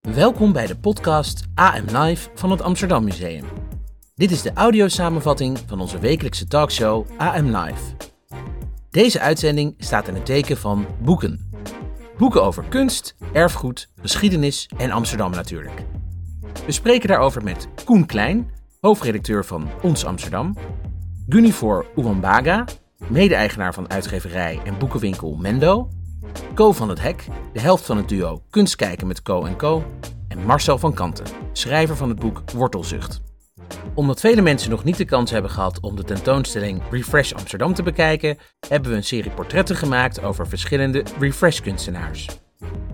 Welkom bij de podcast AM Live van het Amsterdam Museum. Dit is de audiosamenvatting van onze wekelijkse talkshow AM Live. Deze uitzending staat in het teken van boeken. Boeken over kunst, erfgoed, geschiedenis en Amsterdam natuurlijk. We spreken daarover met Koen Klein, hoofdredacteur van Ons Amsterdam, Gunifor Uwambaga, mede-eigenaar van uitgeverij en boekenwinkel Mendo, Co van het Hek, de helft van het duo Kunst kijken met Co en Co, en Marcel van Kanten, schrijver van het boek Wortelzucht. Omdat vele mensen nog niet de kans hebben gehad om de tentoonstelling Refresh Amsterdam te bekijken, hebben we een serie portretten gemaakt over verschillende Refresh-kunstenaars.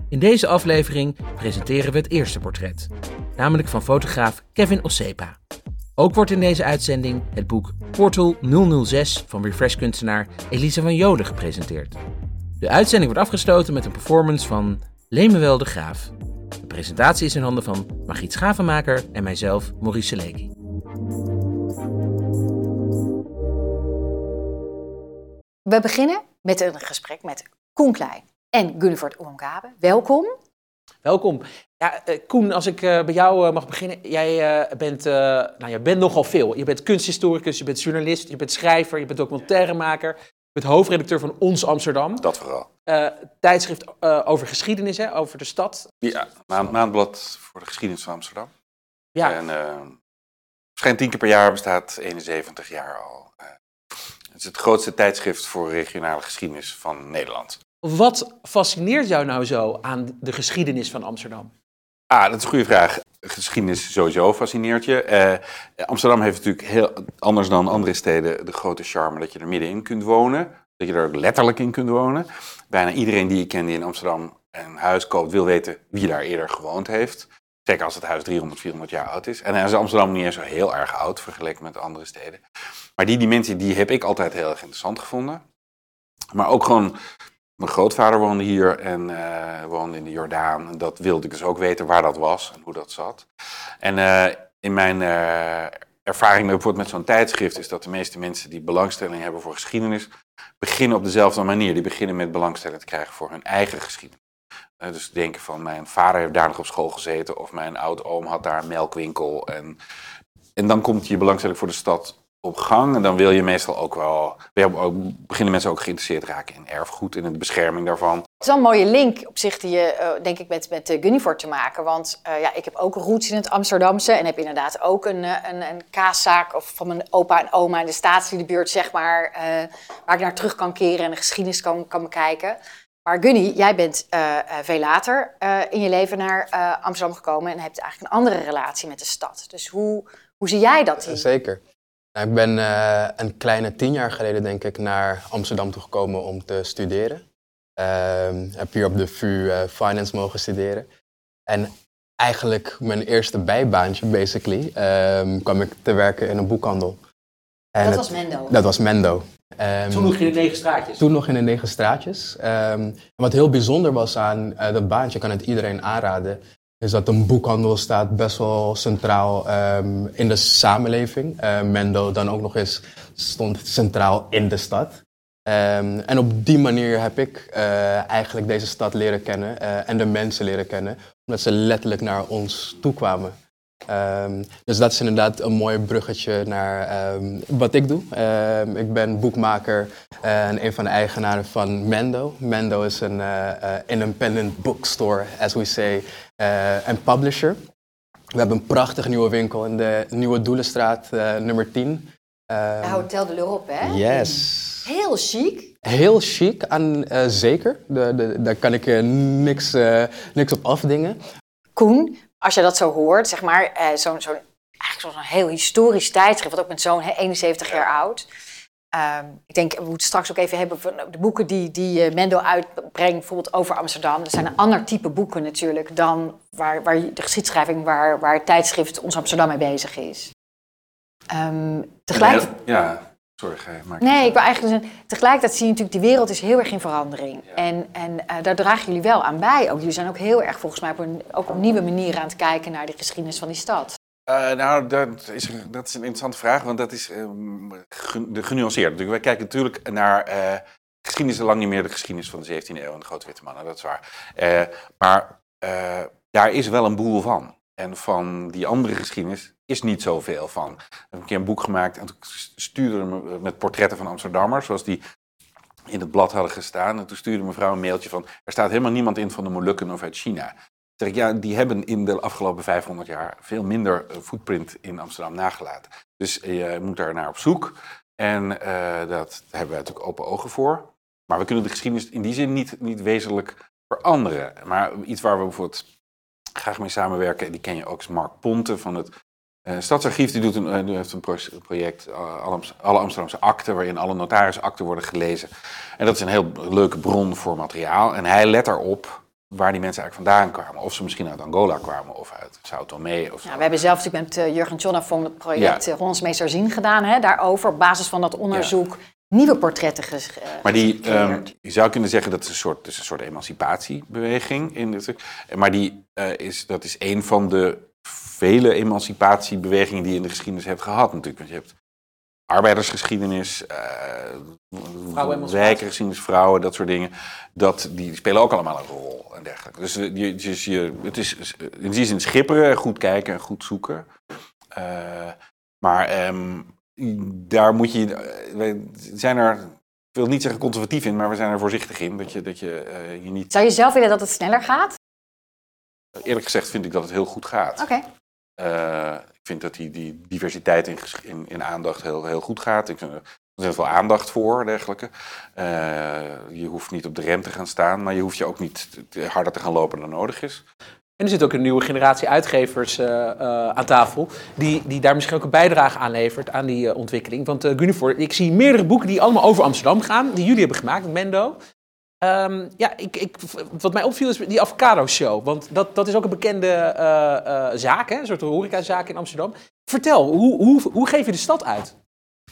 In deze aflevering presenteren we het eerste portret, namelijk van fotograaf Kevin Osepa. Ook wordt in deze uitzending het boek Portal 006 van Refresh-kunstenaar Elisa van Joden gepresenteerd. De uitzending wordt afgesloten met een performance van Lemuel de Graaf. De presentatie is in handen van Margriet Schavenmaker en mijzelf, Maurice Seleki. We beginnen met een gesprek met Koen Klein en Gunnevert Oemgabe. Welkom. Welkom. Ja, uh, Koen, als ik uh, bij jou uh, mag beginnen. Jij, bent, nou, jij bent nogal veel. Je bent kunsthistoricus, je bent journalist, je bent schrijver, je bent documentairemaker. Je bent hoofdredacteur van Ons Amsterdam. Dat vooral. tijdschrift over geschiedenis, hè, over de stad. Ja, maand, maandblad voor de geschiedenis van Amsterdam. Ja. En verschijnt tien keer per jaar, bestaat 71 jaar al. het is het grootste tijdschrift voor regionale geschiedenis van Nederland. Wat fascineert jou nou zo aan de geschiedenis van Amsterdam? Ah, dat is een goede vraag. Geschiedenis sowieso fascineert je. Eh, Amsterdam heeft natuurlijk heel anders dan andere steden de grote charme dat je er middenin kunt wonen. Dat je er ook letterlijk in kunt wonen. Bijna iedereen die ik ken die in Amsterdam een huis koopt, wil weten wie daar eerder gewoond heeft. Zeker als het huis 300, 400 jaar oud is. En dan is Amsterdam niet eens zo heel erg oud vergeleken met andere steden. Maar die dimensie die heb ik altijd heel erg interessant gevonden. Maar ook gewoon mijn grootvader woonde hier en uh, woonde in de Jordaan. En dat wilde ik dus ook weten waar dat was en hoe dat zat. En uh, in mijn uh, ervaring bijvoorbeeld met zo'n tijdschrift is dat de meeste mensen die belangstelling hebben voor geschiedenis, beginnen op dezelfde manier. Die beginnen met belangstelling te krijgen voor hun eigen geschiedenis. dus denken van mijn vader heeft daar nog op school gezeten of mijn oud-oom had daar een melkwinkel. En, en dan komt je belangstelling voor de stad op gang. En dan wil je meestal ook wel, beginnen mensen ook geïnteresseerd raken in erfgoed en in de bescherming daarvan. Het is wel een mooie link op zich die je, uh, denk ik, met, met uh, Gunnivoort te maken. Want uh, ja, ik heb ook roots in het Amsterdamse en heb inderdaad ook een, een, een kaaszaak of van mijn opa en oma in de staatsliedenbuurt, zeg maar, waar ik naar terug kan keren en de geschiedenis kan, kan bekijken. Maar Gunny, jij bent veel later in je leven naar Amsterdam gekomen en hebt eigenlijk een andere relatie met de stad. Dus hoe, hoe zie jij dat? Hier? Zeker. Nou, ik ben uh, een kleine tien jaar geleden, denk ik, naar Amsterdam toegekomen om te studeren. Uh, heb hier op de VU uh, finance mogen studeren. En eigenlijk mijn eerste bijbaantje, basically, um, kwam ik te werken in een boekhandel. En dat was Mendo? Dat was Mendo. Um, toen nog in de negen straatjes? Toen nog in de negen straatjes. Um, wat heel bijzonder was aan uh, dat baantje, kan het iedereen aanraden, is dat een boekhandel staat best wel centraal um, in de samenleving. Uh, Mendo dan ook nog eens stond centraal in de stad. Um, en op die manier heb ik uh, eigenlijk deze stad leren kennen uh, en de mensen leren kennen, omdat ze letterlijk naar ons toe kwamen. Um, dus dat is inderdaad een mooi bruggetje naar um, wat ik doe. Um, ik ben boekmaker en een van de eigenaren van Mendo. Mendo is een uh, uh, independent bookstore, as we say, uh, en publisher. We hebben een prachtige nieuwe winkel in de Nieuwe Doelenstraat, nummer 10. Hotel de l'Europe, hè? Yes. Heel chic. Heel chic, en, zeker. De, de, daar kan ik niks, niks op afdingen. Koen, als je dat zo hoort, zeg maar, uh, zo'n zo, eigenlijk zo'n heel historisch tijdschrift, wat ook met zo'n 71 jaar oud. Um, ik denk, we moeten straks ook even hebben van de boeken die, die uh, Mendo uitbrengt, bijvoorbeeld over Amsterdam. Dat zijn een ander type boeken natuurlijk dan waar, waar de geschiedschrijving, waar, waar het tijdschrift Ons Amsterdam mee bezig is. Um, tegelijk... Ja, Sorry, Nee, ik wil eigenlijk tegelijkertijd zie je natuurlijk, die wereld is heel erg in verandering. Ja. En, en uh, daar dragen jullie wel aan bij. Ook jullie zijn ook heel erg volgens mij op een, ook op nieuwe manier aan het kijken naar de geschiedenis van die stad. Uh, nou, dat is, dat is een interessante vraag, want dat is de genuanceerd. Wij kijken natuurlijk naar uh, geschiedenis is lang niet meer de geschiedenis van de 17e eeuw en de grote witte mannen, dat is waar. Eh, maar eh, daar is wel een boel van. En van die andere geschiedenis is niet zoveel van. Ik heb een keer een boek gemaakt en toen stuurde me met portretten van Amsterdammers, zoals die in het blad hadden gestaan. En toen stuurde mevrouw een mailtje van, er staat helemaal niemand in van de Molukken of uit China. Zeg ik, ja, die hebben in de afgelopen 500 jaar veel minder eh, footprint in Amsterdam nagelaten. Dus je moet daar naar op zoek. En eh, dat hebben wij natuurlijk open ogen voor. Maar we kunnen de geschiedenis in die zin niet, niet wezenlijk veranderen. Maar iets waar we bijvoorbeeld graag mee samenwerken, die ken je ook, is Mark Ponte van het uh, Stadsarchief. Die, doet een, uh, die heeft een pro project, uh, alle, Amsterdamse akten, waarin alle notarisakten worden gelezen. En dat is een heel leuke bron voor materiaal. En hij let erop waar die mensen eigenlijk vandaan kwamen. Of ze misschien uit Angola kwamen of uit Sao Tome. Of ja, we hebben zelf natuurlijk met Jurgen Tjonna het project ja. Hollands Zien gedaan. Hè, daarover, op basis van dat onderzoek, ja. Nieuwe portretten ges, Maar die, um, je zou kunnen zeggen dat is een soort, is een soort emancipatiebeweging. In het, maar die, uh, is, dat is een van de vele emancipatiebewegingen die je in de geschiedenis hebt gehad natuurlijk. Want je hebt arbeidersgeschiedenis, uh, wijkengeschiedenis, vrouwen, dat soort dingen. Dat, die spelen ook allemaal een rol en dergelijke. Dus, je, dus je, het is in die zin schipperen, goed kijken en goed zoeken. Uh, maar um, daar moet je, we zijn er, ik wil niet zeggen conservatief in, maar we zijn er voorzichtig in. Dat je, dat je, uh, je niet... Zou je zelf willen dat het sneller gaat? Eerlijk gezegd vind ik dat het heel goed gaat. Oké. Okay. ik vind dat die, die diversiteit in, in, in aandacht heel, heel goed gaat. Ik vind, er is veel aandacht voor, dergelijke. Uh, je hoeft niet op de rem te gaan staan, maar je hoeft je ook niet harder te gaan lopen dan nodig is. En er zit ook een nieuwe generatie uitgevers uh, uh, aan tafel, die, die daar misschien ook een bijdrage aan levert aan die ontwikkeling. Want Gunnifor, ik zie meerdere boeken die allemaal over Amsterdam gaan, die jullie hebben gemaakt, Mendo. Um, ja, ik, ik, wat mij opviel is die Avocado Show. Want dat, dat is ook een bekende zaak, hè? een soort horecazaak in Amsterdam. Vertel, hoe, hoe, hoe geef je de stad uit?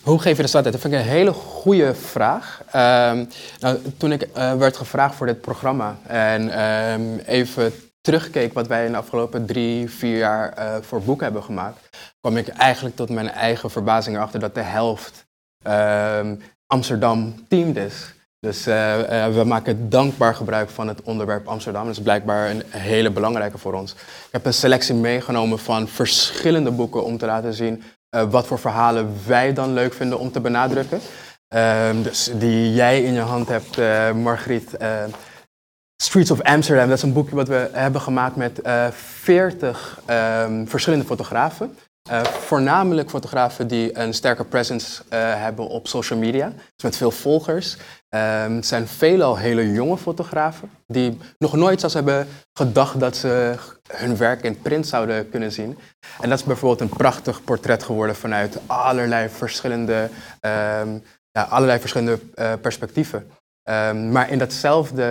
Hoe geef je de stad uit? Dat vind ik een hele goede vraag. Um, nou, toen ik werd gevraagd voor dit programma en um, even terugkeek wat wij in de afgelopen drie, vier jaar voor boeken hebben gemaakt, kwam ik eigenlijk tot mijn eigen verbazing erachter dat de helft Amsterdam teamed is. Dus uh, uh, we maken dankbaar gebruik van het onderwerp Amsterdam. Dat is blijkbaar een hele belangrijke voor ons. Ik heb een selectie meegenomen van verschillende boeken om te laten zien wat voor verhalen wij dan leuk vinden om te benadrukken. Ehm, dus die jij in je hand hebt, Margriet. Streets of Amsterdam, dat is een boekje wat we hebben gemaakt met 40 um, verschillende fotografen. Uh, voornamelijk fotografen die een sterke presence uh, hebben op social media, dus met veel volgers. Um, het zijn veelal hele jonge fotografen die nog nooit zelfs hebben gedacht dat ze hun werk in print zouden kunnen zien. En dat is bijvoorbeeld een prachtig portret geworden vanuit allerlei verschillende, um, ja, allerlei verschillende perspectieven. Um, maar in datzelfde.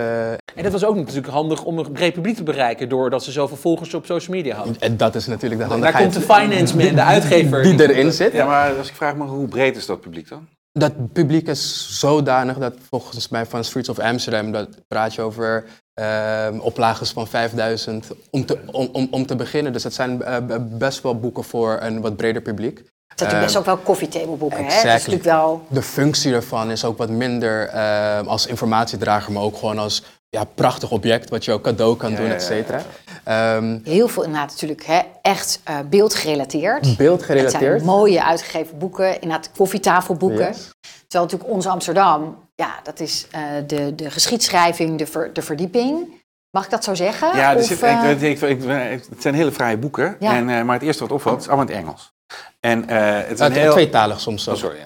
En dat was ook natuurlijk handig om een breed publiek te bereiken, doordat ze zoveel volgers op social media hadden. En dat is natuurlijk de handigheid. Daar komt de finance man, de uitgever. Die, die erin zit. Ja, maar als ik vraag me, hoe breed is dat publiek dan? Dat publiek is zodanig dat volgens mij van Streets of Amsterdam, dat praat je over uh, oplages van 5000 om te, om, om, om te beginnen. Dus dat zijn uh, best wel boeken voor een wat breder publiek. Het zijn best ook wel koffietableboeken, exactly. hè? Dat is natuurlijk wel... De functie ervan is ook wat minder uh, als informatiedrager, maar ook gewoon als ja, prachtig object wat je ook cadeau kan doen, et cetera. Ja, um, Heel veel inderdaad natuurlijk hè, echt uh, beeldgerelateerd. Beeldgerelateerd. Het zijn mooie uitgegeven boeken, inderdaad koffietafelboeken. Yes. Terwijl natuurlijk ons Amsterdam, ja, dat is uh, de, de geschiedschrijving, de, ver, de verdieping. Mag ik dat zo zeggen? Ja, dus of, uh... ik, ik, ik, het zijn hele fraaie boeken. Ja. En, uh, maar het eerste wat opvalt, is allemaal in het Engels. En, uh, het is een heel... Tweetalig soms zo. Oh, sorry.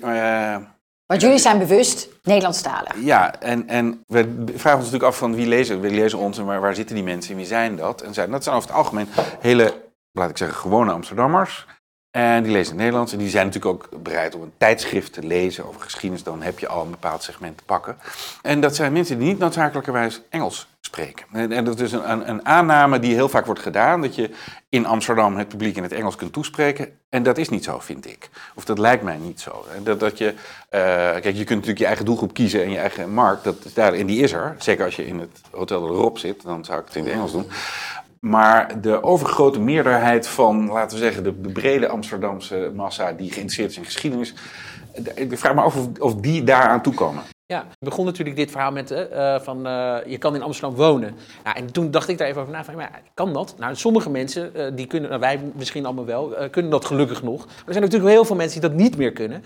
Ja. Want jullie zijn bewust Nederlandstalig. Ja, en, en we vragen ons natuurlijk af van wie lezen, wie lezen ons en waar, waar zitten die mensen en wie zijn dat? En zijn, dat zijn over het algemeen hele, laat ik zeggen, gewone Amsterdammers. En die lezen het Nederlands. En die zijn natuurlijk ook bereid om een tijdschrift te lezen over geschiedenis. Dan heb je al een bepaald segment te pakken. En dat zijn mensen die niet noodzakelijkerwijs Engels spreken. En dat is een, een, aanname die heel vaak wordt gedaan. Dat je in Amsterdam het publiek in het Engels kunt toespreken. En dat is niet zo, vind ik. Of dat lijkt mij niet zo. Dat, dat je, uh, kijk, je kunt natuurlijk je eigen doelgroep kiezen en je eigen markt. Dat is daar, en die is er. Zeker als je in het hotel erop zit. Dan zou ik het in het Engels doen. Maar de overgrote meerderheid van, laten we zeggen, de, de brede Amsterdamse massa die geïnteresseerd is in geschiedenis. Ik vraag me af of, of die daaraan toekomen. Ja, begon natuurlijk dit verhaal met eh, van eh, je kan in Amsterdam wonen. En toen dacht ik daar even over na van, maar kan dat? Nou, sommige mensen, eh, die kunnen, nou, wij misschien allemaal wel, kunnen dat gelukkig nog. Maar er zijn natuurlijk heel veel mensen die dat niet meer kunnen.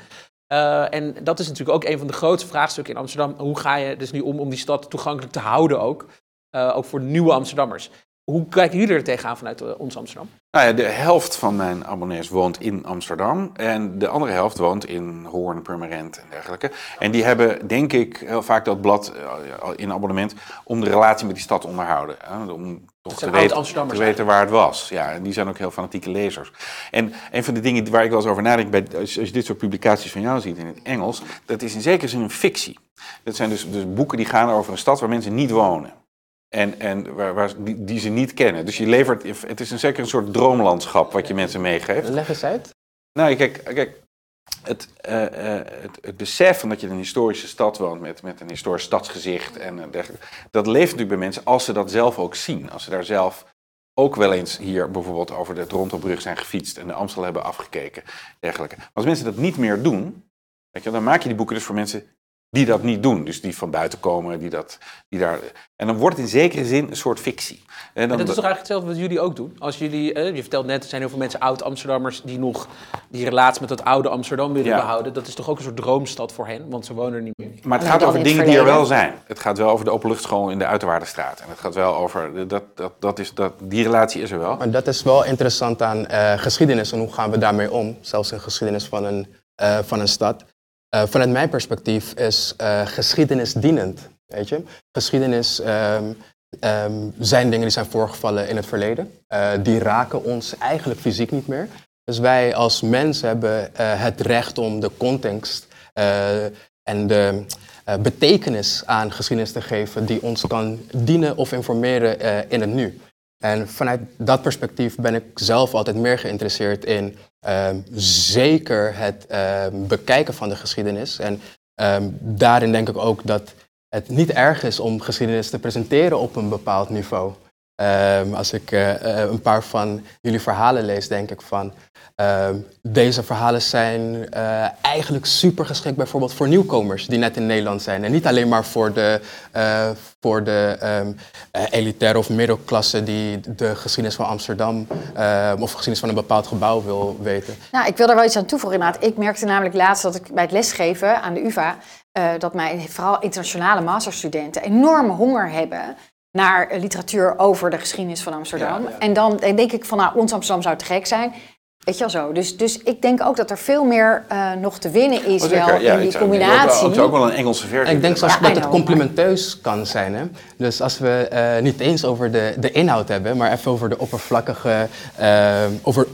En dat is natuurlijk ook een van de grootste vraagstukken in Amsterdam. Hoe ga je dus nu om om die stad toegankelijk te houden ook? Ook voor nieuwe Amsterdammers. Hoe kijken jullie er tegenaan vanuit eh, ons Amsterdam? Nou ja, de helft van mijn abonnees woont in Amsterdam. En de andere helft woont in Hoorn, Purmerend en dergelijke. En die hebben, denk ik, heel vaak dat blad eh, in abonnement om de relatie met die stad te onderhouden. hè, Om toch te weten, te weten waar het was. Ja, en die zijn ook heel fanatieke lezers. En een van de dingen waar ik wel eens over nadenk, bij, als, als je dit soort publicaties van jou ziet in het Engels, dat is in zekere zin een fictie. Dat zijn dus, dus boeken die gaan over een stad waar mensen niet wonen. En, en waar, waar, die, die ze niet kennen. Dus je levert, het is een zeker een soort droomlandschap wat je mensen meegeeft. Leg eens uit. Nou, kijk, kijk het, eh, eh, het, het besef van dat je in een historische stad woont met, met een historisch stadsgezicht en dergelijke, dat leeft natuurlijk bij mensen als ze dat zelf ook zien. Als ze daar zelf ook wel eens hier bijvoorbeeld over de Torontobrug zijn gefietst en de Amstel hebben afgekeken, dergelijke. Maar als mensen dat niet meer doen, weet je, dan maak je die boeken dus voor mensen die dat niet doen. Dus die van buiten komen, die dat, die daar... En dan wordt het in zekere zin een soort fictie. En dat is toch eigenlijk hetzelfde wat jullie ook doen? Als jullie, eh, je vertelt net, er zijn heel veel mensen, oud-Amsterdammers, die nog die relatie met dat oude Amsterdam willen Ja. behouden. Dat is toch ook een soort droomstad voor hen, want ze wonen er niet meer. Maar het gaat over dingen die er wel zijn. Het gaat wel over de openluchtschool in de Uiterwaardenstraat. En het gaat wel over, dat, dat, dat is, dat, die relatie is er wel. Maar dat is wel interessant aan eh, geschiedenis en hoe gaan we daarmee om, zelfs in geschiedenis van een, eh, van een stad. Eh, vanuit mijn perspectief is eh, geschiedenis dienend. Weet je? Geschiedenis ehm, ehm, zijn dingen die zijn voorgevallen in het verleden. Eh, die raken ons eigenlijk fysiek niet meer. Dus wij als mens hebben het recht om de context en de betekenis aan geschiedenis te geven die ons kan dienen of informeren in het nu. En vanuit dat perspectief ben ik zelf altijd meer geïnteresseerd in ehm, zeker het ehm, bekijken van de geschiedenis. En ehm, daarin denk ik ook dat het niet erg is om geschiedenis te presenteren op een bepaald niveau. Ehm, als ik eh, eh, een paar van jullie verhalen lees, denk ik van ehm, deze verhalen zijn eh, eigenlijk super geschikt bijvoorbeeld voor nieuwkomers die net in Nederland zijn. En niet alleen maar voor de, eh, voor de ehm, eh, elitaire of middelklasse die de geschiedenis van Amsterdam of geschiedenis van een bepaald gebouw wil weten. Nou, ik wil daar wel iets aan toevoegen inderdaad. Ik merkte namelijk laatst dat ik bij het lesgeven aan de UvA... dat mijn vooral internationale masterstudenten enorme honger hebben... naar literatuur over de geschiedenis van Amsterdam. Ja, ja. En dan denk ik van, nou, ons Amsterdam zou te gek zijn... Weet je wel zo. Dus, dus ik denk ook dat er veel meer eh, nog te winnen is Oh, wel. Ja, in die combinatie. zou ook wel een Engelse versie En ik denk zelfs dat het know, complementeus kan zijn. Hè? Dus als we eh, niet eens over de, de inhoud hebben, maar even over de oppervlakkige, eh, over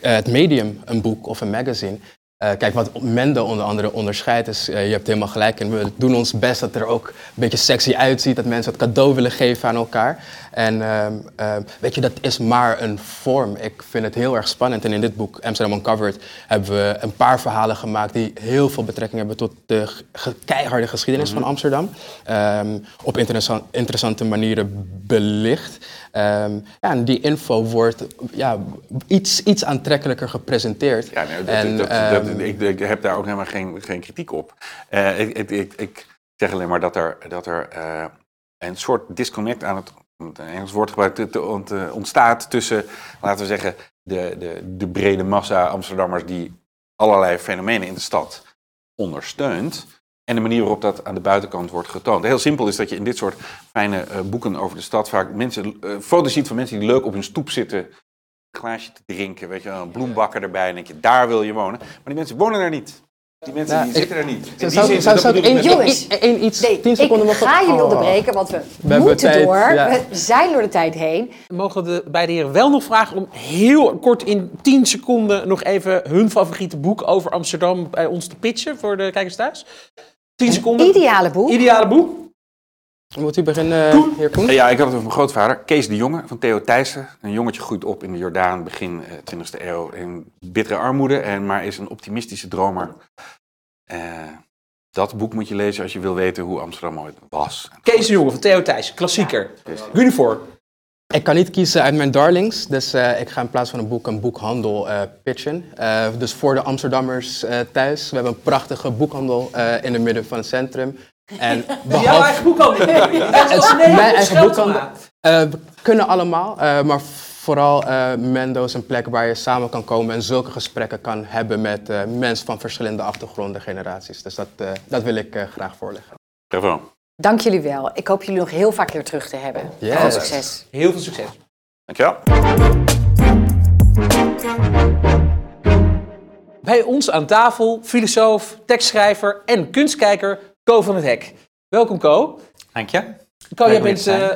het medium, een boek of een magazine. Eh, kijk, wat Mende onder andere onderscheidt is, eh, je hebt helemaal gelijk in, we doen ons best dat er ook een beetje sexy uitziet, dat mensen het cadeau willen geven aan elkaar. En ehm, ehm, weet je, dat is maar een vorm. Ik vind het heel erg spannend. En in dit boek, Amsterdam Uncovered, hebben we een paar verhalen gemaakt die heel veel betrekking hebben tot de ge- keiharde geschiedenis van Amsterdam. Ehm, op interessant, interessante manieren belicht. Ja, en die info wordt ja, iets, iets aantrekkelijker gepresenteerd. Ja, nee, dat, En, dat, dat, ik, ik heb daar ook helemaal geen, geen kritiek op. Eh, ik, ik, ik, ik zeg alleen maar dat er, dat er eh, een soort disconnect aan het, het Engels woord gebruikt, eh, ontstaat tussen, laten we zeggen, de, de, de brede massa Amsterdammers die allerlei fenomenen in de stad ondersteunt. En de manier waarop dat aan de buitenkant wordt getoond. Heel simpel is dat je in dit soort fijne eh, boeken over de stad vaak mensen, eh, foto's ziet van mensen die leuk op hun stoep zitten een glaasje te drinken, weet je, een bloembakker erbij en denk je, daar wil je wonen. Maar die mensen wonen daar niet. Die mensen Ja, die ik- zitten daar niet. In die Zou, zin, zou, dat zou ik bedoel ik één, met- Jongens. één- één iets, Nee, tien seconden ik ga jullie onderbreken, want we, hebben moeten tijd, door. ja. We zijn door de tijd heen. Mogen de beide heren wel nog vragen om heel kort in 10 seconden nog even hun favoriete boek over Amsterdam bij ons te pitchen voor de kijkers thuis? 10 seconden. Ideale boek. Ideale boek. Moet u beginnen, heer Koen? Ja, ik had het over mijn grootvader, Kees de Jonge van Theo Thijssen. Een jongetje groeit op in de Jordaan begin eh, 20e eeuw in bittere armoede, en, maar is een optimistische dromer. Eh, dat boek moet je lezen als je wil weten hoe Amsterdam ooit was. Kees de Jonge van Theo Thijs, klassieker. Uniform. ik kan niet kiezen uit mijn darlings, dus eh, ik ga in plaats van een boek een boekhandel uh, pitchen. Uh, dus voor de Amsterdammers thuis, we hebben een prachtige boekhandel in het midden van het centrum. En behalve... Jouw eigen boekhandel? het is mijn eigen boekhandel. we kunnen allemaal, maar vooral Mendo is een plek waar je samen kan komen en zulke gesprekken kan hebben met mensen van verschillende achtergronden, generaties. Dus dat, dat wil ik graag voorleggen. Bravo. Dank jullie wel. Ik hoop jullie nog heel vaak weer terug te hebben. Veel succes. Heel veel succes. Dankjewel. Bij ons aan tafel filosoof, tekstschrijver en kunstkijker Co van het Hek. Welkom Co. Dank je. Co, jij bent... Uh,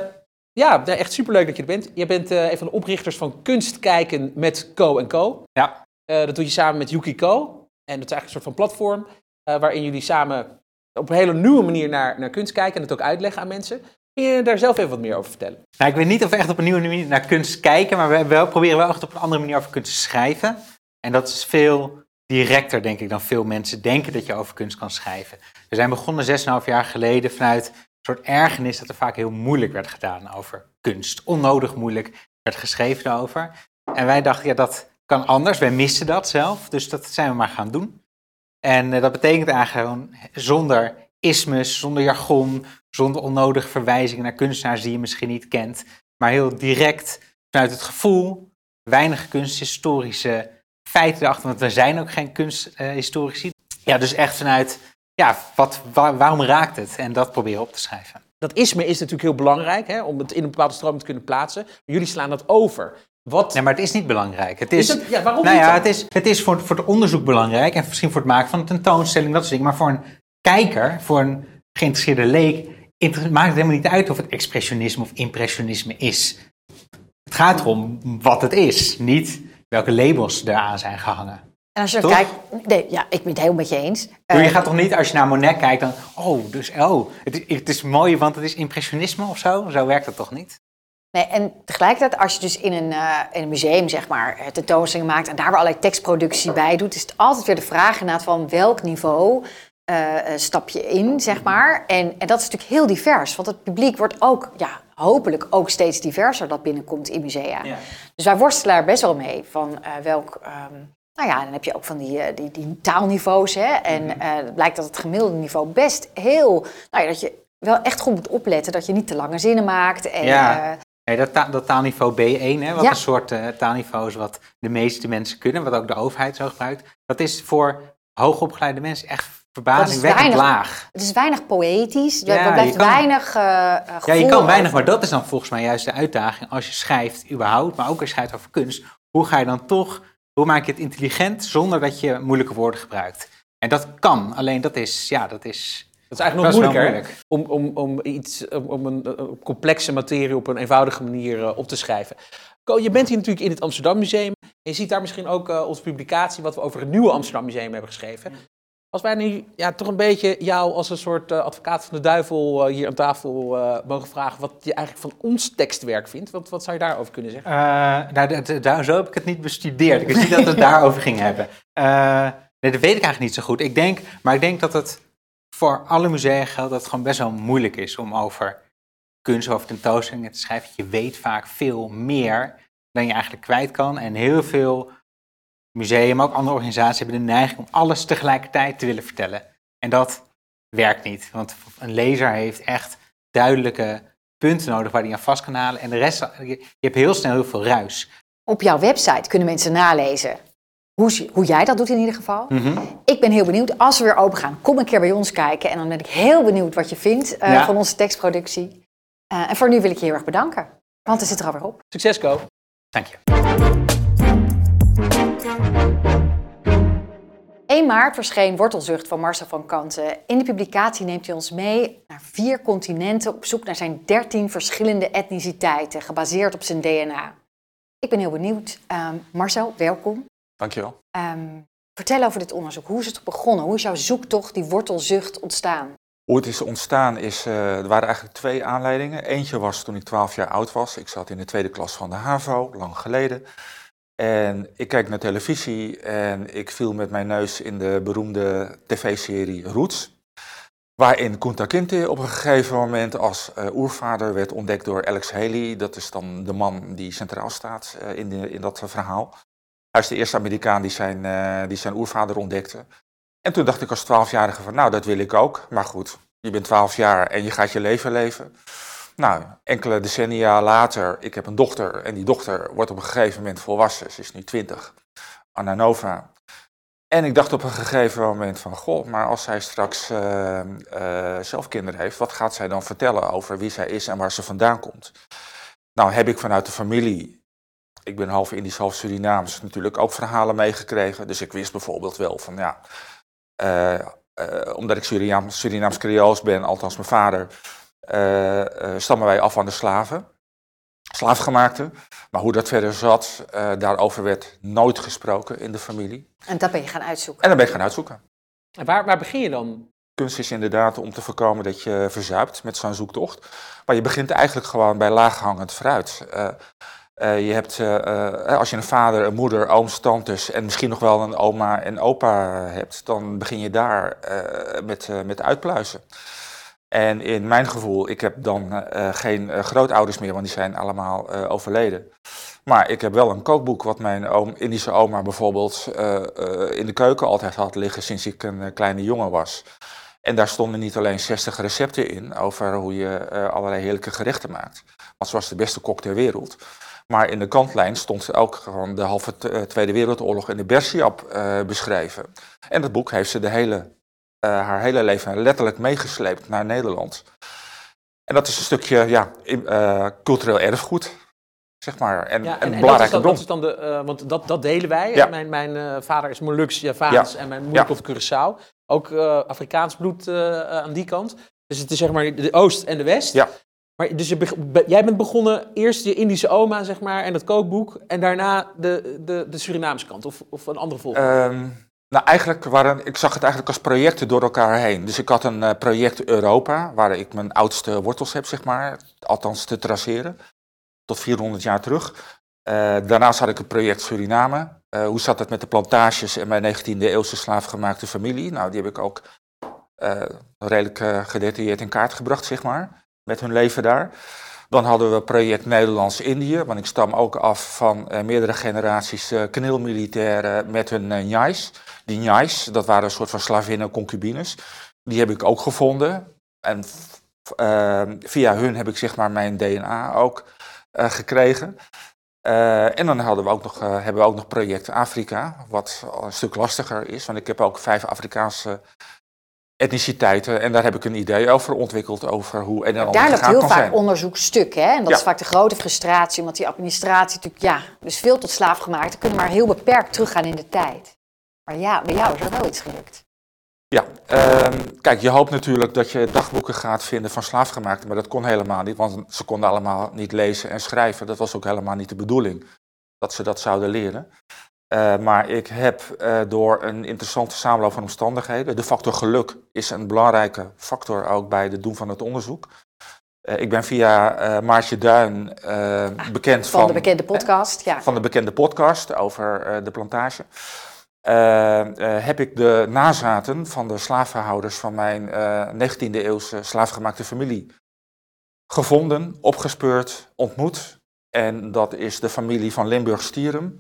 ja, echt superleuk dat je er bent. Je bent uh, een van de oprichters van Kunstkijken met Co Co. Ja. Uh, dat doe je samen met Yuki Co. En dat is eigenlijk een soort van platform waarin jullie samen op een hele nieuwe manier naar, naar kunst kijken en het ook uitleggen aan mensen. Kun je daar zelf even wat meer over vertellen? Nou, ik weet niet of we echt op een nieuwe manier naar kunst kijken, maar we wel, proberen wel echt op een andere manier over kunst te schrijven. En dat is veel directer, denk ik, dan veel mensen denken dat je over kunst kan schrijven. We zijn begonnen 6,5 jaar geleden vanuit een soort ergernis dat er vaak heel moeilijk werd gedaan over kunst. Onnodig moeilijk werd geschreven over. En wij dachten, ja, dat kan anders. Wij missen dat zelf, dus dat zijn we maar gaan doen. En uh, dat betekent eigenlijk gewoon zonder ismes, zonder jargon, zonder onnodige verwijzingen naar kunstenaars die je misschien niet kent, maar heel direct vanuit het gevoel, weinig kunsthistorische feiten erachter, want we zijn ook geen kunsthistorici. ja, dus echt vanuit, ja, wat, waarom raakt het? En dat proberen op te schrijven. Dat isme is natuurlijk heel belangrijk hè, om het in een bepaalde stroom te kunnen plaatsen. jullie slaan dat over. Wat? Nee, maar het is niet belangrijk. Het is, ja, waarom nou ja, het is, het is voor, voor het onderzoek belangrijk en misschien voor het maken van een tentoonstelling, dat soort dingen. Maar voor een kijker, voor een geïnteresseerde leek, maakt het helemaal niet uit of het expressionisme of impressionisme is. Het gaat erom wat het is, niet welke labels eraan zijn gehangen. En als je kijkt, nee, ja, ik ben het heel met je eens. je uh, gaat toch niet, als je naar Monet kijkt, dan, oh, dus, oh, het is, het is mooi, want het is impressionisme of zo? Zo werkt dat toch niet? Nee, en tegelijkertijd, als je dus in een, uh, in een museum zeg maar, tentoonstelling maakt en daar weer allerlei tekstproductie bij doet, is het altijd weer de vraag inderdaad van welk niveau uh, stap je in, zeg maar. En, en dat is natuurlijk heel divers, want het publiek wordt ook, ja, hopelijk ook steeds diverser dat binnenkomt in musea. Ja. Dus wij worstelen daar best wel mee van welk. Um, nou ja, dan heb je ook van die, die, die taalniveaus. Hè? En mm het blijkt dat het gemiddelde niveau best heel. Nou ja, dat je wel echt goed moet opletten dat je niet te lange zinnen maakt. En, ja. Nee, dat, dat taalniveau B1, hè, wat een soort taalniveau is wat de meeste mensen kunnen, wat ook de overheid zo gebruikt, dat is voor hoogopgeleide mensen echt verbazingwekkend laag. Het is weinig poëtisch, ja, er blijft weinig uh, Ja, je kan weinig, maar dat is dan volgens mij juist de uitdaging als je schrijft überhaupt, maar ook als je schrijft over kunst. Hoe ga je dan toch, hoe maak je het intelligent zonder dat je moeilijke woorden gebruikt? En dat kan, alleen dat is, ja, dat is dat is eigenlijk nog moeilijker om, om, om, iets, om een, complexe materie op een eenvoudige manier uh, op te schrijven. je bent hier natuurlijk in het Amsterdam Museum. Je ziet daar misschien ook uh, onze publicatie wat we over het nieuwe Amsterdam Museum hebben geschreven. Als wij nu ja, toch een beetje jou als een soort uh, advocaat van de duivel hier aan tafel mogen vragen wat je eigenlijk van ons tekstwerk vindt, wat, wat zou je daarover kunnen zeggen? nou, daar, zo heb ik het niet bestudeerd. Ik wist niet dat we het daarover gingen hebben. nee, dat weet ik eigenlijk niet zo goed. Ik denk, maar ik denk dat het voor alle musea geldt dat het gewoon best wel moeilijk is om over kunst of tentoonstellingen te schrijven. Je weet vaak veel meer dan je eigenlijk kwijt kan. En heel veel musea, maar ook andere organisaties hebben de neiging om alles tegelijkertijd te willen vertellen. En dat werkt niet, want een lezer heeft echt duidelijke punten nodig waar hij aan vast kan halen. En de rest, je hebt heel snel heel veel ruis. Op jouw website kunnen mensen nalezen hoe, hoe jij dat doet in ieder geval. Mhm. Ik ben heel benieuwd. Als we weer open gaan, kom een keer bij ons kijken. En dan ben ik heel benieuwd wat je vindt uh, van onze tekstproductie. Uh, en voor nu wil ik je heel erg bedanken. Want het zit er alweer op. Succes, Ko. Dank je. 1 maart verscheen Wortelzucht van Marcel van Kanten. In de publicatie neemt hij ons mee naar vier continenten op zoek naar zijn 13 verschillende etniciteiten, gebaseerd op zijn DNA. Ik ben heel benieuwd. Uh, Marcel, welkom. Dankjewel. Um, vertel over dit onderzoek. Hoe is het begonnen? Hoe is jouw zoektocht, die wortelzucht, ontstaan? Hoe het is ontstaan is, uh, er waren eigenlijk twee aanleidingen. Eentje was toen ik 12 jaar oud was. Ik zat in de tweede klas van de HAVO, lang geleden. En ik kijk naar televisie en ik viel met mijn neus in de beroemde tv-serie Roots. Waarin Kunta Kinte op een gegeven moment als eh, oervader werd ontdekt door Alex Haley. Dat is dan de man die centraal staat eh, in, de, in dat eh, verhaal. Hij is de eerste Amerikaan die zijn, die zijn oervader ontdekte. En toen dacht ik als twaalfjarige van, nou dat wil ik ook. Maar goed, je bent twaalf jaar en je gaat je leven leven. Nou, enkele decennia later, ik heb een dochter en die dochter wordt op een gegeven moment volwassen. Ze is nu twintig, Anna Nova. En ik dacht op een gegeven moment van, goh, maar als zij straks eh, eh, zelf kinderen heeft, wat gaat zij dan vertellen over wie zij is en waar ze vandaan komt? Nou, heb ik vanuit de familie, ik ben half Indisch, half Surinaams, natuurlijk ook verhalen meegekregen. Dus ik wist bijvoorbeeld wel van, ja, eh, omdat ik Surinaams, Surinaams ben, althans mijn vader, stammen wij af van de slaven, slaafgemaakten. Maar hoe dat verder zat, eh, daarover werd nooit gesproken in de familie. En dat ben je gaan uitzoeken. En dan ben ik gaan uitzoeken. En waar, waar begin je dan? Kunst is inderdaad om te voorkomen dat je verzuipt met zo'n zoektocht. Maar je begint eigenlijk gewoon bij laaghangend fruit. Eh, eh, je hebt, eh, eh, als je een vader, een moeder, ooms, tantes en misschien nog wel een oma en opa hebt, dan begin je daar eh, met, eh, met uitpluizen. En in mijn gevoel, ik heb dan eh, geen eh, grootouders meer, want die zijn allemaal eh, overleden. Maar ik heb wel een kookboek wat mijn oom, Indische oma bijvoorbeeld eh, eh, in de keuken altijd had liggen sinds ik een eh, kleine jongen was. En daar stonden niet alleen 60 recepten in over hoe je eh, allerlei heerlijke gerechten maakt. Want ze was de beste kok ter wereld. Maar in de kantlijn stond ook gewoon de halve eh, Tweede Wereldoorlog en de Bersiap eh, beschreven. En dat boek heeft ze de hele, eh, haar hele leven letterlijk meegesleept naar Nederland. En dat is een stukje ja, eh, cultureel erfgoed, zeg maar. En, Ja, en en, dat, is dan, bron. dat is dan de, eh, want dat, dat delen wij. Ja. Mijn, mijn eh, vader is Molux, Javaans Ja. en mijn moeder komt Curaçao. Ook eh, Afrikaans bloed eh, eh, aan die kant. Dus het is zeg maar de Oost en de West. Ja. Maar dus je be- jij bent begonnen eerst je Indische oma, zeg maar, en het kookboek. En daarna de, de, de Surinaamse kant, of, of een andere volgorde. Ehm, nou, eigenlijk waren, ik zag het eigenlijk als projecten door elkaar heen. Dus ik had een eh, project Europa, waar ik mijn oudste wortels heb, zeg maar. Althans te traceren, tot 400 jaar terug. Eh, daarnaast had ik een project Suriname. Eh, hoe zat het met de plantages en mijn 19e eeuwse slaafgemaakte familie? Nou, die heb ik ook redelijk gedetailleerd in kaart gebracht, zeg maar. Met hun leven daar. Dan hadden we project Nederlands-Indië, want ik stam ook af van eh, meerdere generaties eh kneelmilitairen met hun njais. Die njais, dat waren een soort van slavinnen, concubines. Die heb ik ook gevonden. En f- eh, via hun heb ik zeg maar mijn DNA ook gekregen. En dan hadden we ook nog, hebben we ook nog project Afrika, wat een stuk lastiger is. Want ik heb ook vijf Afrikaanse etniciteiten en daar heb ik een idee over ontwikkeld over hoe en ander Daar loopt heel vaak zijn. onderzoek stuk. Hè? En dat Ja. is vaak de grote frustratie, omdat die administratie natuurlijk, ja, dus veel tot slaafgemaakte kunnen maar heel beperkt teruggaan in de tijd. Maar ja, bij jou is er wel iets gelukt. Ja, ehm, kijk, je hoopt natuurlijk dat je dagboeken gaat vinden van slaafgemaakten, maar dat kon helemaal niet, want ze konden allemaal niet lezen en schrijven. Dat was ook helemaal niet de bedoeling, dat ze dat zouden leren. Eh, maar ik heb eh, door een interessante samenloop van omstandigheden, de factor geluk is een belangrijke factor ook bij het doen van het onderzoek. Eh, ik ben via Maartje Duin eh, bekend Van, de bekende podcast, ja. van de bekende podcast over de plantage. heb ik de nazaten van de slavenhouders van mijn eh 19e eeuwse slaafgemaakte familie gevonden, opgespeurd, ontmoet. En dat is de familie van Limburg-Stierum.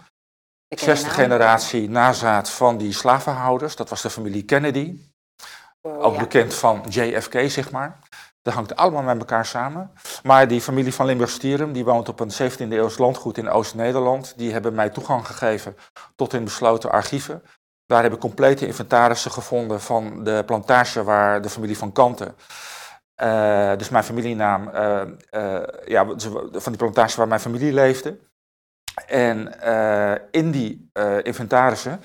Zesde generatie nazaat van die slavenhouders. Dat was de familie Kennedy. Oh, Ook ja. bekend van JFK, zeg maar. Dat hangt allemaal met elkaar samen. Maar die familie van Limburg-Stierum, die woont op een 17e eeuws landgoed in Oost-Nederland. Die hebben mij toegang gegeven tot hun besloten archieven. Daar heb ik complete inventarissen gevonden van de plantage waar de familie van Kanten... eh, dus mijn familienaam, eh, eh, ja, van die plantage waar mijn familie leefde. En eh, in die eh, inventarissen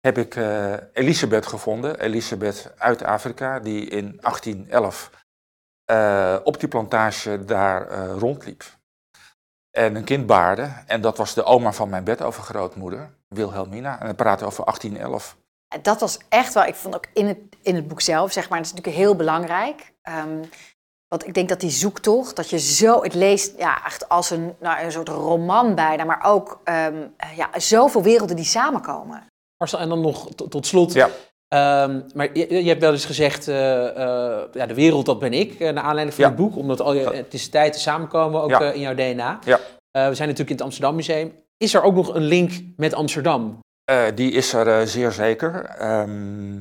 heb ik eh, Elisabeth gevonden. Elisabeth uit Afrika, die in 1811 eh, op die plantage daar rondliep. En een kind baarde. En dat was de oma van mijn bedovergrootmoeder, Wilhelmina. En we praten over 1811. En Dat was echt wel, ik vond ook in het, in het boek zelf, zeg maar, dat is natuurlijk heel belangrijk. Ehm, want ik denk dat die zoektocht, dat je zo, het leest ja, echt als een, nou, een soort roman bijna, maar ook ehm, ja, zoveel werelden die samenkomen. Marcel, en dan nog tot, slot. Ja. Ehm, maar je, je hebt wel eens gezegd, eh, eh, ja, de wereld dat ben ik, eh, naar aanleiding van Ja. het boek. Omdat al je etniciteiten samenkomen, ook Ja. eh, in jouw DNA. Ja. Eh, we zijn natuurlijk in het Amsterdam Museum. Is er ook nog een link met Amsterdam? Eh, die is er eh, zeer zeker. Ehm,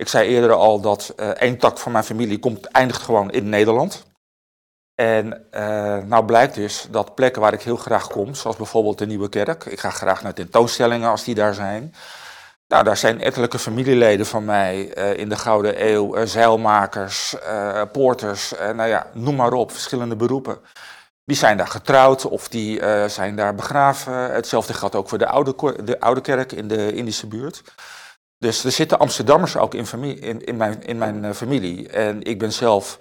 ik zei eerder al dat eh één tak van mijn familie komt, eindigt gewoon in Nederland. En eh, nou blijkt dus dat plekken waar ik heel graag kom, zoals bijvoorbeeld de Nieuwe Kerk, ik ga graag naar tentoonstellingen als die daar zijn. Nou, daar zijn ettelijke familieleden van mij eh, in de Gouden Eeuw, zeilmakers, poorters, nou ja, noem maar op, verschillende beroepen. Die zijn daar getrouwd of die zijn daar begraven. Hetzelfde geldt ook voor de oude, de oude kerk in de Indische buurt. Dus er zitten Amsterdammers ook in, familie, in, in mijn, in mijn eh, familie. En ik ben zelf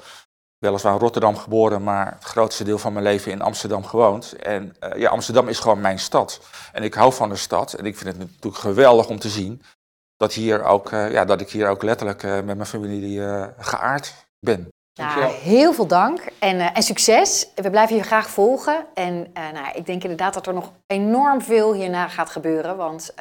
weliswaar in Rotterdam geboren, maar het grootste deel van mijn leven in Amsterdam gewoond. En eh, ja, Amsterdam is gewoon mijn stad. En ik hou van de stad. En ik vind het natuurlijk geweldig om te zien dat, hier ook, eh, ja, dat ik hier ook letterlijk met mijn familie geaard ben. Ja, heel veel dank en, en succes. We blijven je graag volgen. En nou, ik denk inderdaad dat er nog enorm veel hierna gaat gebeuren. Want,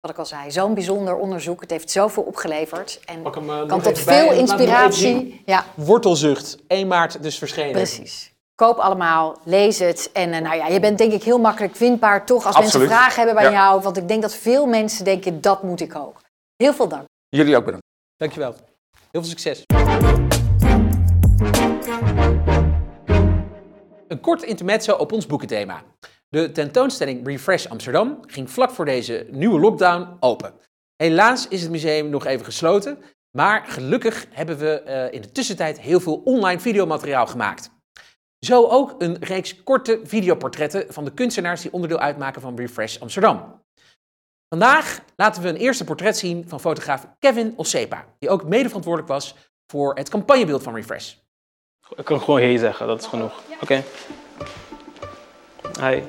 wat ik al zei, zo'n bijzonder onderzoek. Het heeft zoveel opgeleverd. En Pak hem, eh, kan tot bij. veel inspiratie. Ja, Wortelzucht, 1 maart dus verschenen. precies. Koop allemaal, lees het. En eh, nou ja, je bent denk ik heel makkelijk vindbaar toch als Absoluut. mensen vragen hebben bij Ja. jou. Want ik denk dat veel mensen denken, dat moet ik ook. Heel veel dank. Jullie ook bedankt. Dankjewel. Heel veel succes. Een kort intermezzo op ons boekenthema. De tentoonstelling Refresh Amsterdam ging vlak voor deze nieuwe lockdown open. Helaas is het museum nog even gesloten, maar gelukkig hebben we eh, in de tussentijd heel veel online videomateriaal gemaakt. Zo ook een reeks korte videoportretten van de kunstenaars die onderdeel uitmaken van Refresh Amsterdam. Vandaag laten we een eerste portret zien van fotograaf Kevin Ossepa, die ook mede verantwoordelijk was voor het campagnebeeld van Refresh. Ik kan gewoon hey zeggen, dat is genoeg. Oké. Hi.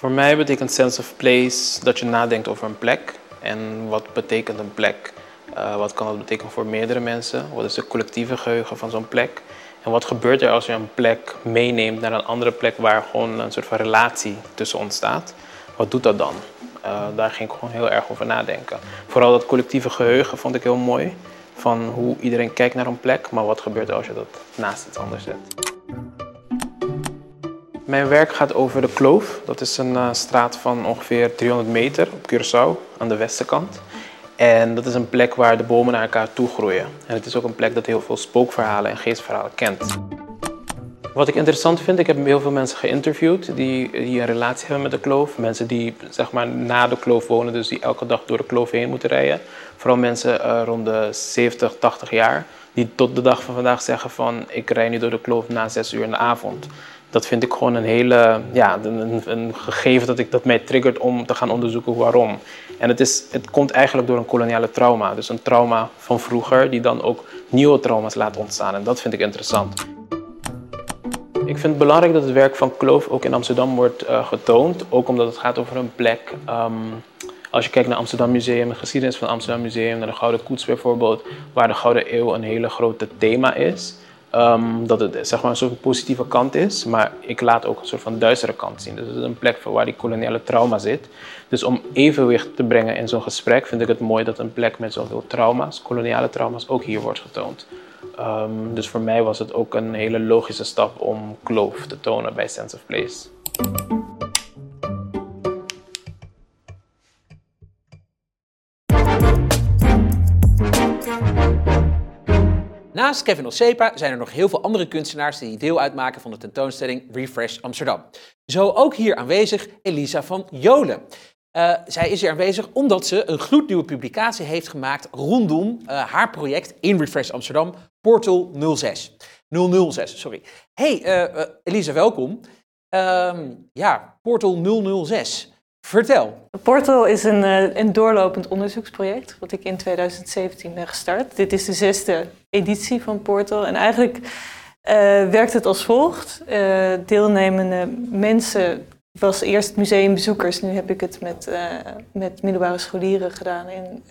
Voor mij betekent sense of place dat je nadenkt over een plek. En wat betekent een plek? Eh, wat kan dat betekenen voor meerdere mensen? Wat is het collectieve geheugen van zo'n plek? En wat gebeurt er als je een plek meeneemt naar een andere plek waar gewoon een soort van relatie tussen ontstaat? Wat doet dat dan? Eh, daar ging ik gewoon heel erg over nadenken. Vooral dat collectieve geheugen vond ik heel mooi. Van hoe iedereen kijkt naar een plek, maar wat gebeurt er als je dat naast iets anders zet. Mijn werk gaat over de Kloof. Dat is een eh, straat van ongeveer 300 meter op Curaçao aan de westenkant. En dat is een plek waar de bomen naar elkaar toe groeien. En het is ook een plek dat heel veel spookverhalen en geestverhalen kent. Wat ik interessant vind, ik heb heel veel mensen geïnterviewd die, die een relatie hebben met de kloof. Mensen die zeg maar na de kloof wonen, dus die elke dag door de kloof heen moeten rijden. Vooral mensen eh, rond de 70, 80 jaar, die tot de dag van vandaag zeggen van ik rij nu door de kloof na 6 uur in de avond. Dat vind ik gewoon een hele, ja, een, een gegeven dat, ik, dat mij triggert om te gaan onderzoeken waarom. En het, is, het komt eigenlijk door een koloniale trauma. Dus een trauma van vroeger die dan ook nieuwe trauma's laat ontstaan. En dat vind ik interessant. Ik vind het belangrijk dat het werk van Kloof ook in Amsterdam wordt eh, getoond. Ook omdat het gaat over een plek. ehm, als je kijkt naar Amsterdam Museum, de geschiedenis van Amsterdam Museum, naar de Gouden Koets bijvoorbeeld, waar de Gouden Eeuw een hele grote thema is. Ehm, dat het zeg maar een soort positieve kant is, maar ik laat ook een soort van duistere kant zien. Dus het is een plek waar die koloniale trauma zit. Dus om evenwicht te brengen in zo'n gesprek vind ik het mooi dat een plek met zoveel trauma's, koloniale trauma's, ook hier wordt getoond. Ehm, dus voor mij was het ook een hele logische stap om kloof te tonen bij Sense of Place. Naast Kevin Ossepa zijn er nog heel veel andere kunstenaars die deel uitmaken van de tentoonstelling Refresh Amsterdam. Zo ook hier aanwezig Elisa van Jolen. Eh, zij is hier aanwezig omdat ze een gloednieuwe publicatie heeft gemaakt rondom eh, haar project in Refresh Amsterdam, Portal 06. 006, sorry. Hey eh, Elisa, welkom. Ehm, ja, Portal 006. Vertel. Portal is een, eh, een doorlopend onderzoeksproject, wat ik in 2017 ben gestart. Dit is de zesde editie van Portal. En eigenlijk eh, werkt het als volgt. Eh, deelnemende mensen, was eerst museumbezoekers, nu heb ik het met, met middelbare scholieren gedaan in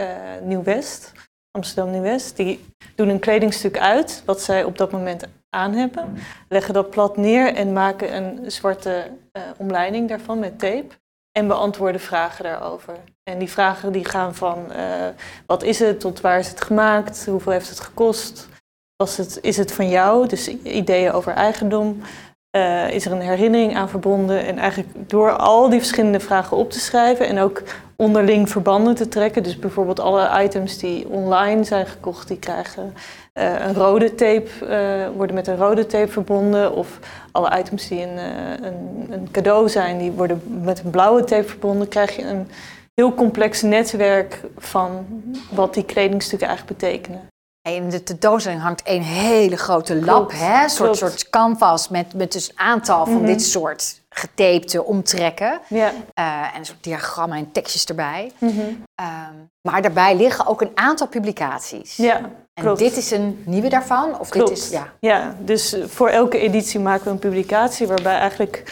Nieuw-West, Amsterdam Nieuw-West. Die doen een kledingstuk uit, wat zij op dat moment aan hebben, leggen dat plat neer en maken een zwarte omleiding daarvan met tape. En beantwoorden vragen daarover. En die vragen die gaan van eh, wat is het, tot waar is het gemaakt, hoeveel heeft het gekost, was het, is het van jou, dus ideeën over eigendom. Uh, is er een herinnering aan verbonden? En eigenlijk door al die verschillende vragen op te schrijven en ook onderling verbanden te trekken. Dus bijvoorbeeld alle items die online zijn gekocht, die krijgen uh, een rode tape, uh, worden met een rode tape verbonden. Of alle items die een, een, een, cadeau zijn, die worden met een blauwe tape verbonden. Krijg je een heel complex netwerk van wat die kledingstukken eigenlijk betekenen. In de tentoonstelling hangt een hele grote lap, hè? Een soort, soort canvas met, met dus een aantal van dit soort getapte omtrekken. Ja. Uh, en een soort diagrammen en tekstjes erbij. Um, maar daarbij liggen ook een aantal publicaties. Ja, en klopt. dit is een nieuwe daarvan? Of Klopt. dit is, ja. ja, dus voor elke editie maken we een publicatie waarbij eigenlijk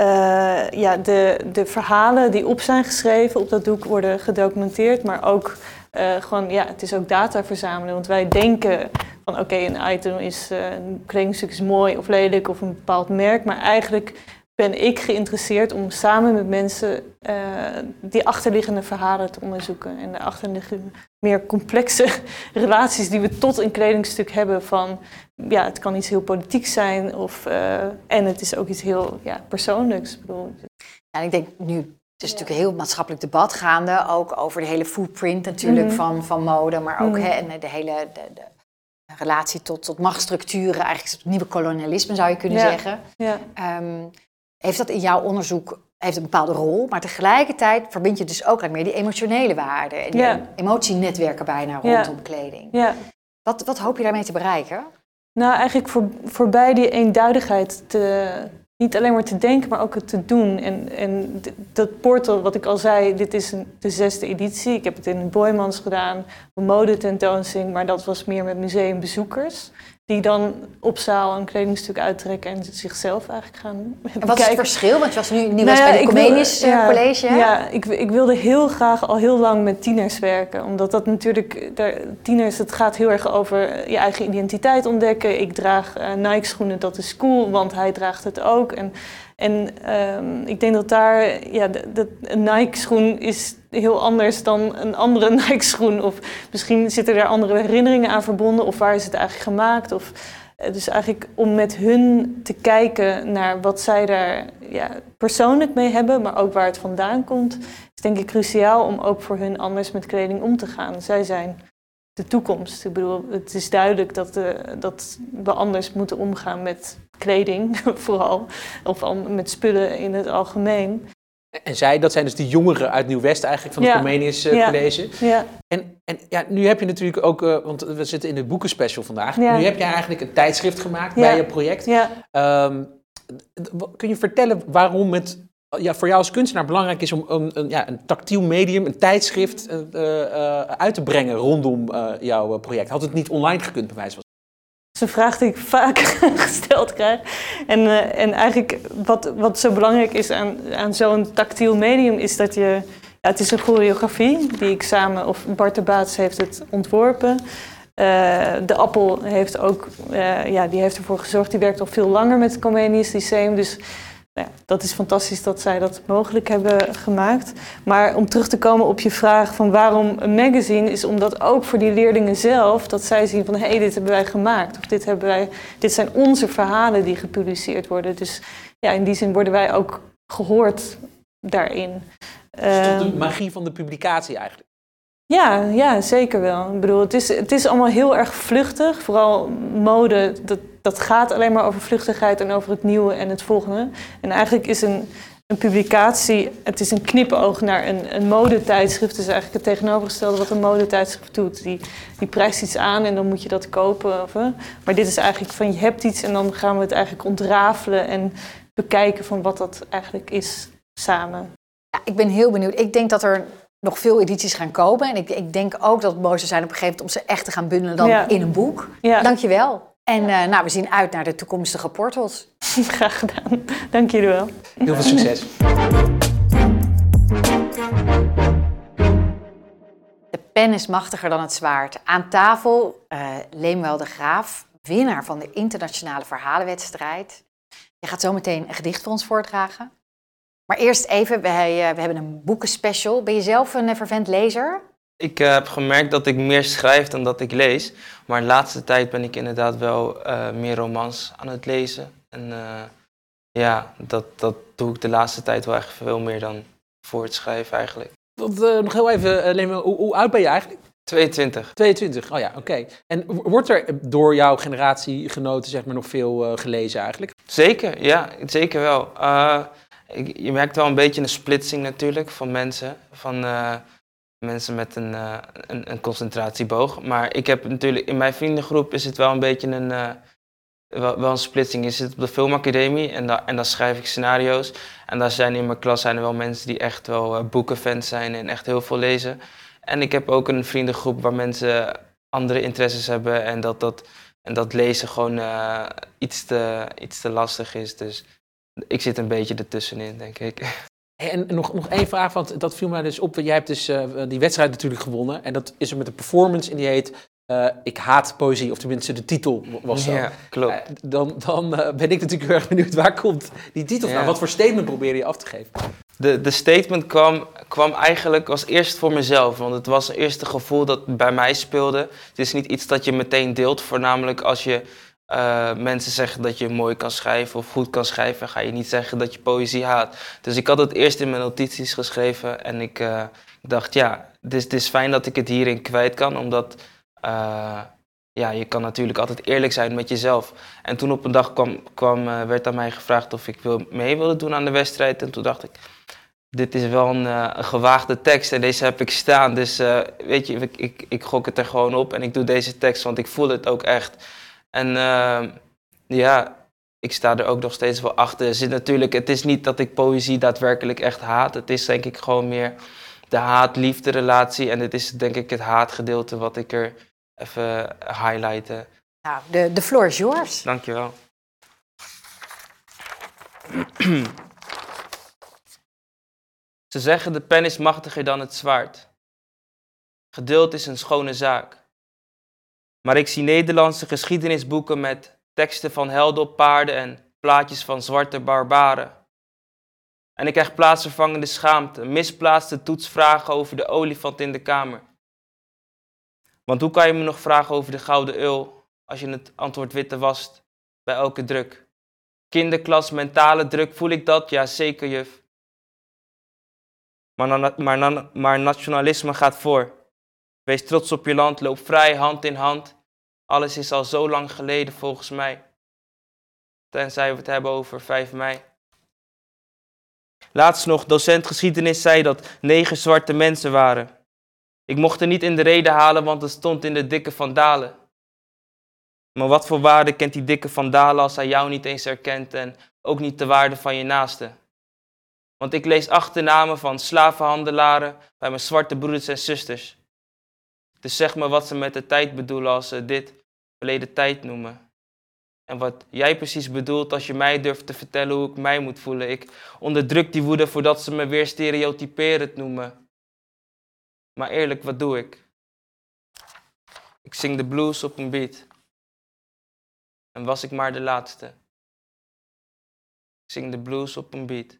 uh, ja, de, de verhalen die op zijn geschreven op dat doek worden gedocumenteerd, maar ook uh, gewoon, ja, het is ook data verzamelen. Want wij denken van oké, okay, een item is, uh, een kledingstuk is mooi of lelijk of een bepaald merk. Maar eigenlijk ben ik geïnteresseerd om samen met mensen uh, die achterliggende verhalen te onderzoeken. En de achterliggende meer complexe relaties die we tot een kledingstuk hebben van, ja, het kan iets heel politieks zijn of, en het is ook iets heel ja, persoonlijks. Ik bedoel, ja, ik denk nu het is natuurlijk een heel maatschappelijk debat gaande, ook over de hele footprint natuurlijk Mhm. van, van mode, maar ook Mhm. hè, en de hele de, de relatie tot, tot machtsstructuren, eigenlijk het nieuwe kolonialisme zou je kunnen Ja. zeggen. ja. Ehm, heeft dat in jouw onderzoek heeft een bepaalde rol, maar tegelijkertijd verbind je dus ook eigenlijk meer die emotionele waarden en die Ja. emotienetwerken bijna Ja. rondom kleding. ja. Wat, wat hoop je daarmee te bereiken? Nou, eigenlijk voor, voorbij die eenduidigheid te, niet alleen maar te denken, maar ook het te doen. En, en dat portal, wat ik al zei, dit is een, de zesde editie. Ik heb het in Boymans gedaan, een modetentoonstelling, maar dat was meer met museumbezoekers. Die dan op zaal een kledingstuk uittrekken en zichzelf eigenlijk gaan En wat is het verschil? Want je was nu, nu Nou was ja, bij de Comenius eh, ja, College. hè? Ja, ik, ik wilde heel graag al heel lang met tieners werken. Omdat dat natuurlijk, daar, tieners, het gaat heel erg over je eigen identiteit ontdekken. Ik draag eh, Nike schoenen, dat is cool, want hij draagt het ook. En, en ehm, ik denk dat daar, ja, de- een Nike schoen is heel anders dan een andere Nike schoen. Of misschien zitten er andere herinneringen aan verbonden. Of waar is het eigenlijk gemaakt? Of, eh, dus eigenlijk om met hun te kijken naar wat zij daar ja, persoonlijk mee hebben, maar ook waar het vandaan komt, is denk ik cruciaal om ook voor hun anders met kleding om te gaan. Zij zijn de toekomst. Ik bedoel, het is duidelijk dat, de, dat we anders moeten omgaan met kleding, vooral, of al- met spullen in het algemeen. En zij, dat zijn dus die jongeren uit Nieuw-West eigenlijk van het Ja. Comenius eh, Ja. College. Ja, En, en ja, nu heb je natuurlijk ook, eh, want we zitten in het boekenspecial vandaag. Ja. Nu heb jij eigenlijk een tijdschrift gemaakt bij je project. ja. Ehm, kun je vertellen waarom het ja, voor jou als kunstenaar belangrijk is om een, een, ja, een tactiel medium, een tijdschrift eh, eh, uit te brengen rondom eh, jouw project? Had het niet online gekund, bij wijze van Dat is een vraag die ik vaak gesteld krijg. En, en eigenlijk wat, wat zo belangrijk is aan, aan zo'n tactiel medium is dat je... Ja, het is een choreografie die ik samen, of Bart de Baats heeft het ontworpen. De Appel heeft ook, ja, die heeft ervoor gezorgd, die werkt al veel langer met het Comenius Lyceum. Dus ja, dat is fantastisch dat zij dat mogelijk hebben gemaakt. Maar om terug te komen op je vraag van waarom een magazine, is omdat ook voor die leerlingen zelf, dat zij zien van hé, hey, dit hebben wij gemaakt. Of dit, hebben wij, dit zijn onze verhalen die gepubliceerd worden. Dus ja, in die zin worden wij ook gehoord daarin. Tot de magie van de publicatie eigenlijk. ja, ja, zeker wel. Ik bedoel, het is, het is allemaal heel erg vluchtig. Vooral mode, dat, dat gaat alleen maar over vluchtigheid en over het nieuwe en het volgende. En eigenlijk is een, een publicatie, het is een knipoog naar een, een modetijdschrift. Het is eigenlijk het tegenovergestelde wat een modetijdschrift doet. Die, die prijst iets aan en dan moet je dat kopen. Of, maar dit is eigenlijk van je hebt iets en dan gaan we het eigenlijk ontrafelen en bekijken van wat dat eigenlijk is samen. Ja, ik ben heel benieuwd. Ik denk dat er nog veel edities gaan komen. En ik, ik denk ook dat het mooi zou zijn op een gegeven moment om ze echt te gaan bundelen dan Ja. in een boek. Ja, Dankjewel. En eh, nou, we zien uit naar de toekomstige portals. graag gedaan. Dank jullie wel. Heel veel succes. De pen is machtiger dan het zwaard. Aan tafel eh Leemuel de Graaf, winnaar van de internationale verhalenwedstrijd. Je gaat zo meteen een gedicht voor ons voordragen. Maar eerst even, wij, eh, we hebben een boekenspecial. Ben je zelf een uh, vervent lezer? Ik uh, heb gemerkt dat ik meer schrijf dan dat ik lees. Maar de laatste tijd ben ik inderdaad wel meer romans aan het lezen. En ja, dat, dat doe ik de laatste tijd wel echt veel meer dan voor het schrijven eigenlijk. Want, nog heel even, uh, hoe, hoe oud ben je eigenlijk? 22. 22, oh ja, oké. En wordt er door jouw generatiegenoten zeg maar nog veel gelezen eigenlijk? Zeker, ja, zeker wel. Ik, je merkt wel een beetje een splitsing natuurlijk van mensen. Van mensen met een, een, een, concentratieboog. Maar ik heb natuurlijk, in mijn vriendengroep is het wel een beetje een, wel, wel, een splitsing. Je zit op de filmacademie en, da, en daar schrijf ik scenario's. En daar zijn in mijn klas zijn er wel mensen die echt wel boekenfans zijn en echt heel veel lezen. En ik heb ook een vriendengroep waar mensen andere interesses hebben en dat, dat, en dat lezen gewoon iets, te, iets te lastig is. Dus ik zit een beetje ertussenin, denk ik. En nog, nog één vraag, want dat viel mij dus op. Jij hebt dus uh, die wedstrijd natuurlijk gewonnen. En dat is er met een performance in die heet uh, Ik haat poëzie, of tenminste de titel was zo. Ja, klopt. Uh, dan dan ben ik natuurlijk heel erg benieuwd, waar komt die titel van? Ja. Wat voor statement probeer je af te geven? De, de statement kwam, kwam eigenlijk als eerst voor mezelf. Want het was het eerste gevoel dat bij mij speelde. Het is niet iets dat je meteen deelt. Voornamelijk als je uh, mensen zeggen dat je mooi kan schrijven of goed kan schrijven, ga je niet zeggen dat je poëzie haat. Dus ik had het eerst in mijn notities geschreven en ik uh, dacht, ja, het is, fijn dat ik het hierin kwijt kan, omdat uh, ja, je kan natuurlijk altijd eerlijk zijn met jezelf. En toen op een dag kwam, kwam, werd aan mij gevraagd of ik mee wilde doen aan de wedstrijd. En toen dacht ik, dit is wel een, gewaagde tekst en deze heb ik staan. Dus weet je, ik, ik, gok het er gewoon op en ik doe deze tekst, want ik voel het ook echt. En uh, ja, ik sta er ook nog steeds wel achter. Zit natuurlijk, het is niet dat ik poëzie daadwerkelijk echt haat. Het is denk ik gewoon meer de haat-liefde relatie. En het is denk ik het haatgedeelte wat ik er even highlighten. Nou, de, de floor is yours. Dankjewel. Ze zeggen de pen is machtiger dan het zwaard. Geduld is een schone zaak. Maar ik zie Nederlandse geschiedenisboeken met teksten van helden op paarden en plaatjes van zwarte barbaren. En ik krijg plaatsvervangende schaamte, misplaatste toetsvragen over de olifant in de kamer. Want hoe kan je me nog vragen over de gouden eul als je het antwoord witte wast bij elke druk? Kinderklas, mentale druk, voel ik dat? Ja, zeker juf. Maar, maar, maar nationalisme gaat voor. Wees trots op je land, loop vrij hand in hand. Alles is al zo lang geleden volgens mij. Tenzij we het hebben over 5 mei. Laatst nog, docent geschiedenis zei dat negen zwarte mensen waren. Ik mocht er niet in de reden halen, want het stond in de dikke vandalen. Maar wat voor waarde kent die dikke vandalen als hij jou niet eens herkent en ook niet de waarde van je naaste? Want ik lees achternamen van slavenhandelaren bij mijn zwarte broeders en zusters. Dus zeg me wat ze met de tijd bedoelen als ze dit verleden tijd noemen. En wat jij precies bedoelt als je mij durft te vertellen hoe ik mij moet voelen. Ik onderdruk die woede voordat ze me weer stereotyperend noemen. Maar eerlijk, wat doe ik? Ik zing de blues op een beat. En was ik maar de laatste. Ik zing de blues op een beat.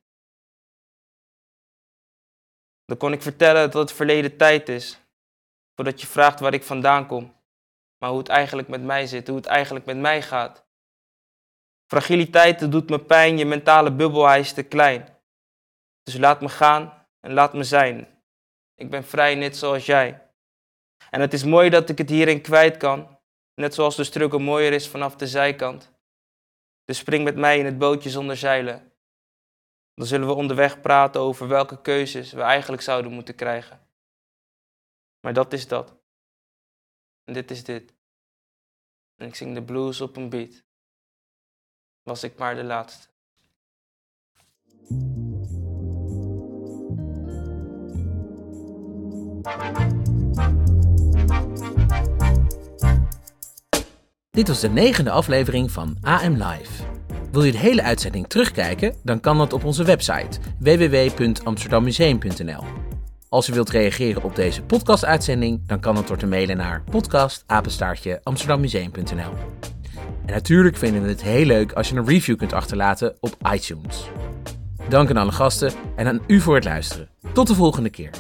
Dan kon ik vertellen dat het verleden tijd is, voordat je vraagt waar ik vandaan kom, maar hoe het eigenlijk met mij zit, hoe het eigenlijk met mij gaat. Fragiliteit doet me pijn, je mentale bubbel is te klein. Dus laat me gaan en laat me zijn. Ik ben vrij net zoals jij. En het is mooi dat ik het hierin kwijt kan, net zoals de struggle mooier is vanaf de zijkant. Dus spring met mij in het bootje zonder zeilen. Dan zullen we onderweg praten over welke keuzes we eigenlijk zouden moeten krijgen. Maar dat is dat. En dit is dit. En ik zing de blues op een beat. Was ik maar de laatste. Dit was de negende aflevering van AM Live. Wil je de hele uitzending terugkijken? Dan kan dat op onze website www.amsterdammuseum.nl. Als u wilt reageren op deze podcast-uitzending, dan kan het door te mailen naar podcast@amsterdammuseum.nl. En natuurlijk vinden we het heel leuk als je een review kunt achterlaten op iTunes. Dank aan alle gasten en aan u voor het luisteren. Tot de volgende keer.